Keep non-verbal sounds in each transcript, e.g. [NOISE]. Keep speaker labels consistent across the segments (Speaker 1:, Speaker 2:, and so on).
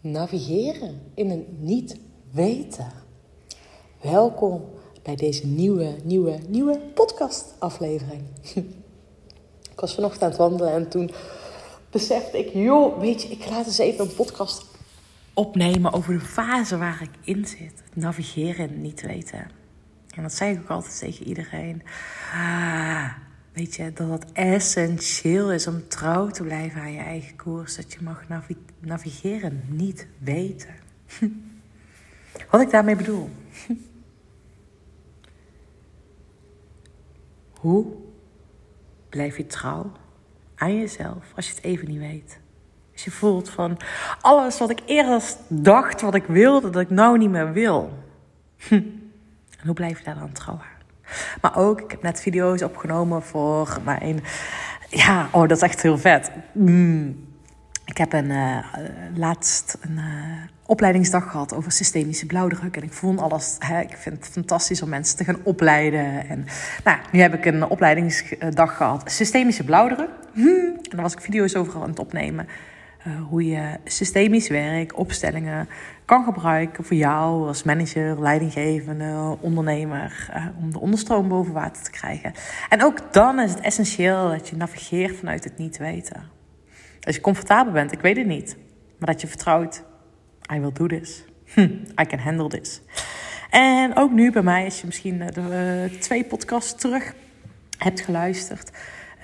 Speaker 1: navigeren in een niet weten. Welkom bij deze nieuwe, nieuwe, nieuwe podcast aflevering. [LAUGHS] Ik was vanochtend aan het wandelen en toen besefte ik, joh, weet je, ik laat eens even een podcast opnemen over de fase waar ik in zit. Het navigeren in niet weten. En dat zeg ik ook altijd tegen iedereen. Ah, weet je, dat het essentieel is om trouw te blijven aan je eigen koers. Dat je mag navigeren, niet weten. [LAUGHS] Wat ik daarmee bedoel. [LAUGHS] Hoe blijf je trouw aan jezelf als je het even niet weet? Als je voelt van alles wat ik eerder dacht, wat ik wilde, dat ik nou niet meer wil. [LAUGHS] En hoe blijf je daar dan trouw aan? Maar ook, ik heb net video's opgenomen voor mijn. Ja, oh, dat is echt heel vet. Mm. Ik heb een, uh, laatst een uh, opleidingsdag gehad over systemische blauwdruk. En ik vond alles. Hè, ik vind het fantastisch om mensen te gaan opleiden. En nou, nu heb ik een opleidingsdag gehad, systemische blauwdruk. Mm. En daar was ik video's over aan het opnemen. Uh, hoe je systemisch werk, opstellingen kan gebruiken voor jou als manager, leidinggevende, ondernemer, om de onderstroom boven water te krijgen. En ook dan is het essentieel dat je navigeert vanuit het niet weten. Als je comfortabel bent, ik weet het niet, maar dat je vertrouwt, I will do this. Hm, I can handle this. En ook nu bij mij, als je misschien de uh, twee podcasts terug hebt geluisterd,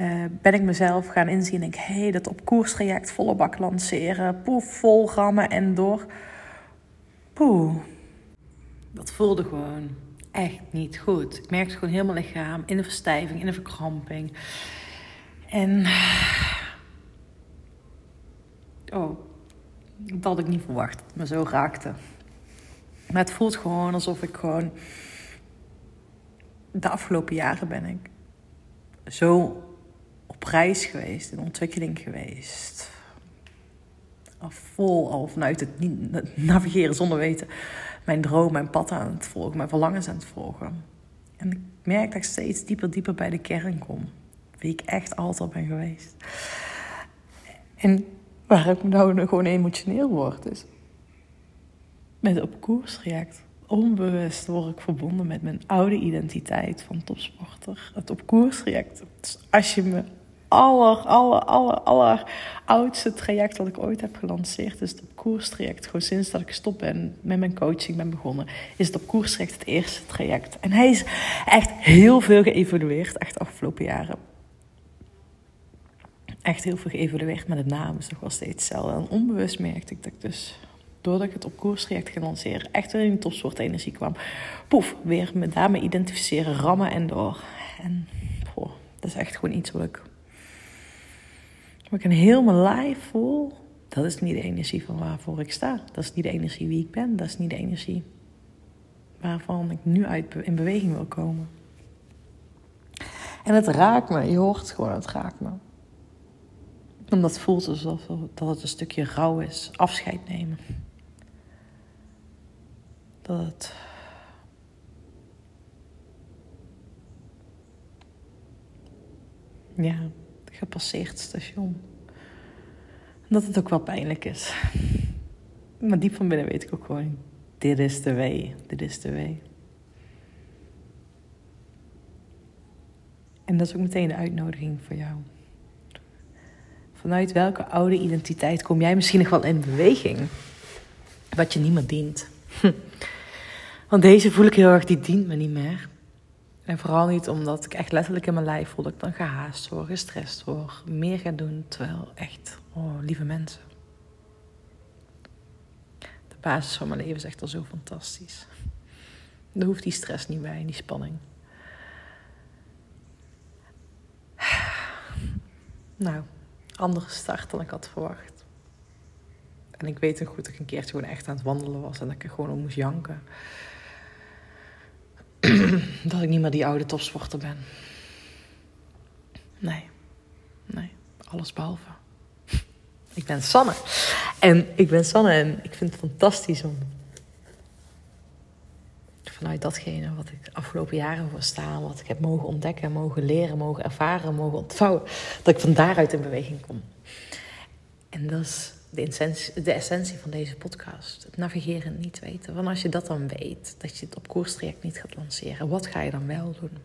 Speaker 1: uh, ben ik mezelf gaan inzien en denk, hé, hey, dat op koerstraject volle bak lanceren, poef, vol rammen en door. Poeh, dat voelde gewoon echt niet goed. Ik merkte gewoon helemaal lichaam in de verstijving, in de verkramping. En. Oh, dat had ik niet verwacht. Me zo raakte. Maar het voelt gewoon alsof ik gewoon. De afgelopen jaren ben ik zo op reis geweest, in ontwikkeling geweest. Al vol al vanuit het navigeren zonder weten. Mijn droom, mijn pad aan het volgen, mijn verlangens aan het volgen. En ik merk dat ik steeds dieper, dieper bij de kern kom. Wie ik echt altijd ben geweest. En waar ik nou gewoon emotioneel word, is met op koers react. Onbewust word ik verbonden met mijn oude identiteit van topsporter. Het op koers traject. Dus als je me aller, aller, aller, aller oudste traject wat ik ooit heb gelanceerd, is het op koerstraject. Gewoon sinds dat ik stop ben met mijn coaching ben begonnen, is het op koerstraject het eerste traject. En hij is echt heel veel geëvolueerd, echt de afgelopen jaren. Echt heel veel geëvolueerd, maar de naam is nog wel steeds hetzelfde. En onbewust merkte ik dat ik dus, doordat ik het op koerstraject ging lanceren, echt weer in die topsoort energie kwam. Poef, weer me daarmee identificeren, rammen en door. En dat is echt gewoon iets wat ik maar ik een heel mijn lijf voel, dat is niet de energie van waarvoor ik sta. Dat is niet de energie wie ik ben. Dat is niet de energie waarvan ik nu uit in beweging wil komen. En het raakt me, je hoort het gewoon, het raakt me. Omdat het voelt alsof dat het een stukje rouw is, afscheid nemen. Dat het. Ja, gepasseerd station. dat het ook wel pijnlijk is. Maar diep van binnen weet ik ook gewoon: dit is de way, dit is de way. En dat is ook meteen de uitnodiging voor jou. Vanuit welke oude identiteit kom jij misschien nog wel in beweging? Wat je niet meer dient. Want deze voel ik heel erg, die dient me niet meer. En vooral niet omdat ik echt letterlijk in mijn lijf voel dat ik dan gehaast word, gestrest word, meer ga doen. Terwijl echt, oh lieve mensen. De basis van mijn leven is echt al zo fantastisch. Er hoeft die stress niet bij, die spanning. Nou, andere start dan ik had verwacht. En ik weet nog goed dat ik een keertje gewoon echt aan het wandelen was en dat ik er gewoon om moest janken. [CLEARS THROAT] dat ik niet meer die oude topsporter ben. Nee, nee, alles behalve. [LAUGHS] Ik ben Sanne. En ik ben Sanne en ik vind het fantastisch om vanuit datgene wat ik de afgelopen jaren voor sta, wat ik heb mogen ontdekken, mogen leren, mogen ervaren, mogen ontvouwen, dat ik van daaruit in beweging kom. En dat is de essentie, de essentie van deze podcast. Het navigeren niet weten. Want als je dat dan weet, dat je het op koerstraject niet gaat lanceren, wat ga je dan wel doen?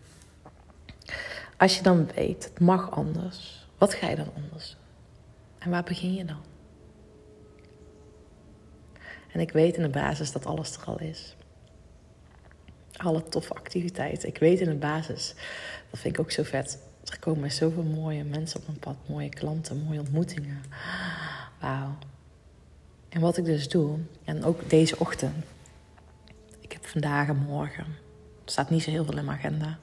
Speaker 1: Als je dan weet, het mag anders, wat ga je dan anders doen? En waar begin je dan? En ik weet in de basis dat alles er al is. Alle toffe activiteiten. Ik weet in de basis, dat vind ik ook zo vet. Er komen zoveel mooie mensen op mijn pad, mooie klanten, mooie ontmoetingen. Wauw. En wat ik dus doe, en ook deze ochtend. Ik heb vandaag en morgen, er staat niet zo heel veel in mijn agenda.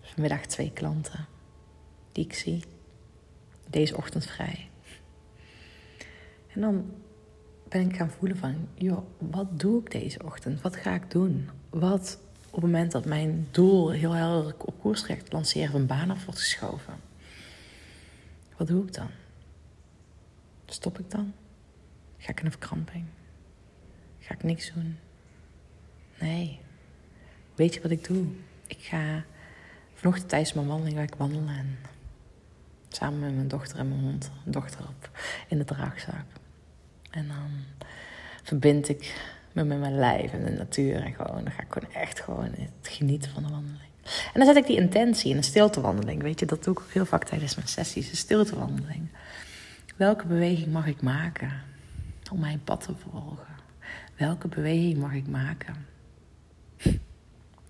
Speaker 1: Vanmiddag twee klanten die ik zie. Deze ochtend vrij. En dan ben ik gaan voelen van, joh, wat doe ik deze ochtend? Wat ga ik doen? Wat op het moment dat mijn doel heel helder op koers trekt, lanceren van baan af wordt geschoven? Wat doe ik dan? Stop ik dan? Ga ik in een verkramping? Ga ik niks doen? Nee. Weet je wat ik doe? Ik ga vanochtend tijdens mijn wandeling ga ik wandelen en samen met mijn dochter en mijn hond, dochter op in de draagzak. En dan verbind ik me met mijn lijf en de natuur. En gewoon, dan ga ik gewoon echt gewoon genieten van de wandeling. En dan zet ik die intentie in een stiltewandeling. Weet je, dat doe ik ook heel vaak tijdens mijn sessies. Een stiltewandeling. Welke beweging mag ik maken om mijn pad te volgen? Welke beweging mag ik maken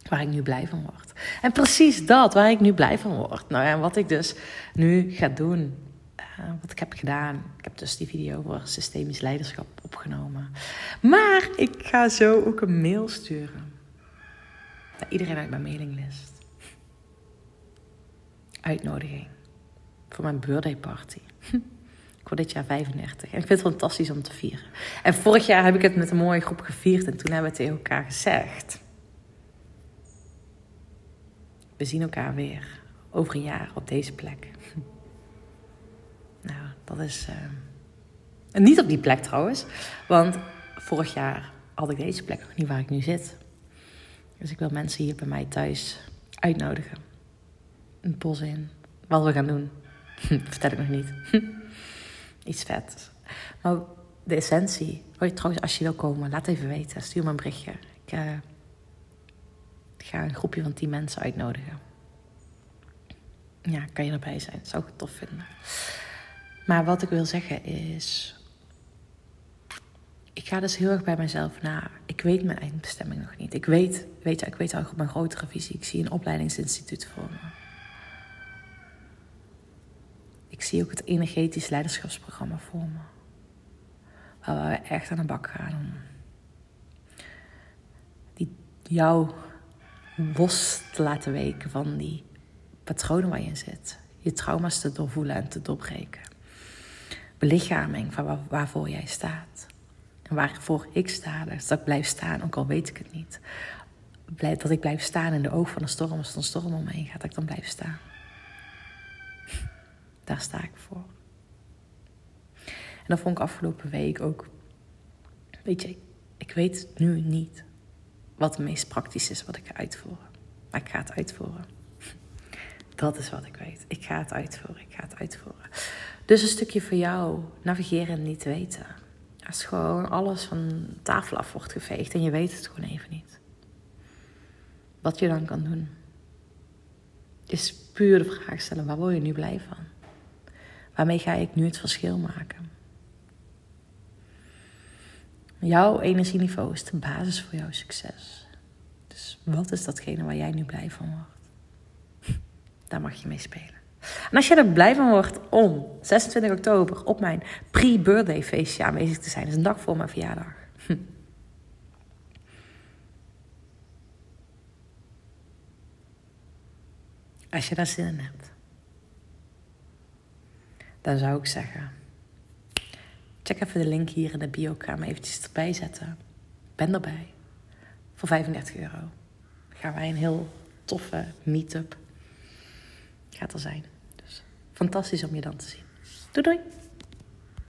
Speaker 1: waar ik nu blij van word? En precies dat, waar ik nu blij van word. Nou ja, wat ik dus nu ga doen uh, wat ik heb gedaan. Ik heb dus die video voor systemisch leiderschap opgenomen. Maar ik ga zo ook een mail sturen. Naar iedereen uit mijn mailinglist. Uitnodiging. Voor mijn birthday party. [LAUGHS] Ik word dit jaar 35. En ik vind het fantastisch om te vieren. En vorig jaar heb ik het met een mooie groep gevierd. En toen hebben we tegen elkaar gezegd. We zien elkaar weer over een jaar op deze plek. Dat is. Uh... niet op die plek trouwens. Want vorig jaar had ik deze plek nog niet waar ik nu zit. Dus ik wil mensen hier bij mij thuis uitnodigen. Een bos in. Wat we gaan doen. [LAUGHS] Vertel ik nog niet. [LAUGHS] Iets vet. Maar de essentie. Oh, trouwens, als je wil komen, laat even weten. Stuur me een berichtje. Ik, ik ga een groepje van tien mensen uitnodigen. Ja, kan je erbij zijn? Zou ik tof vinden. Maar wat ik wil zeggen is. Ik ga dus heel erg bij mezelf na. Ik weet mijn eindbestemming nog niet. Ik weet, weet ik weet ook mijn grotere visie. Ik zie een opleidingsinstituut voor me. Ik zie ook het energetisch leiderschapsprogramma voor me. Waar we echt aan de bak gaan om die, jou los te laten weken van die patronen waar je in zit. Je trauma's te doorvoelen en te doorbreken belichaming van waarvoor jij staat. En waarvoor ik sta, dus dat ik blijf staan, ook al weet ik het niet. Dat ik blijf staan in de oog van de storm, als er een storm om me heen gaat, ik dan blijf staan. [LAUGHS] Daar sta ik voor. En dat vond ik afgelopen week ook. Weet je, ik weet nu niet wat het meest praktisch is wat ik ga uitvoeren. Maar ik ga het uitvoeren. Dat is wat ik weet. Ik ga het uitvoeren. Ik ga het uitvoeren. Dus een stukje voor jou navigeren en niet weten. Als gewoon alles van tafel af wordt geveegd en je weet het gewoon even niet. Wat je dan kan doen. Is puur de vraag stellen: waar word je nu blij van? Waarmee ga ik nu het verschil maken? Jouw energieniveau is de basis voor jouw succes. Dus wat is datgene waar jij nu blij van wordt? Daar mag je mee spelen. En als je er blij van wordt om 26 oktober op mijn pre-birthday feestje aanwezig te zijn, is een dag voor mijn verjaardag. Hm. Als je daar zin in hebt, dan zou ik zeggen: check even de link hier in de bio. Ik ga eventjes erbij zetten. Ben erbij. Voor 35 euro gaan wij een heel toffe meetup gaat er zijn. Dus fantastisch om je dan te zien. Doei doei!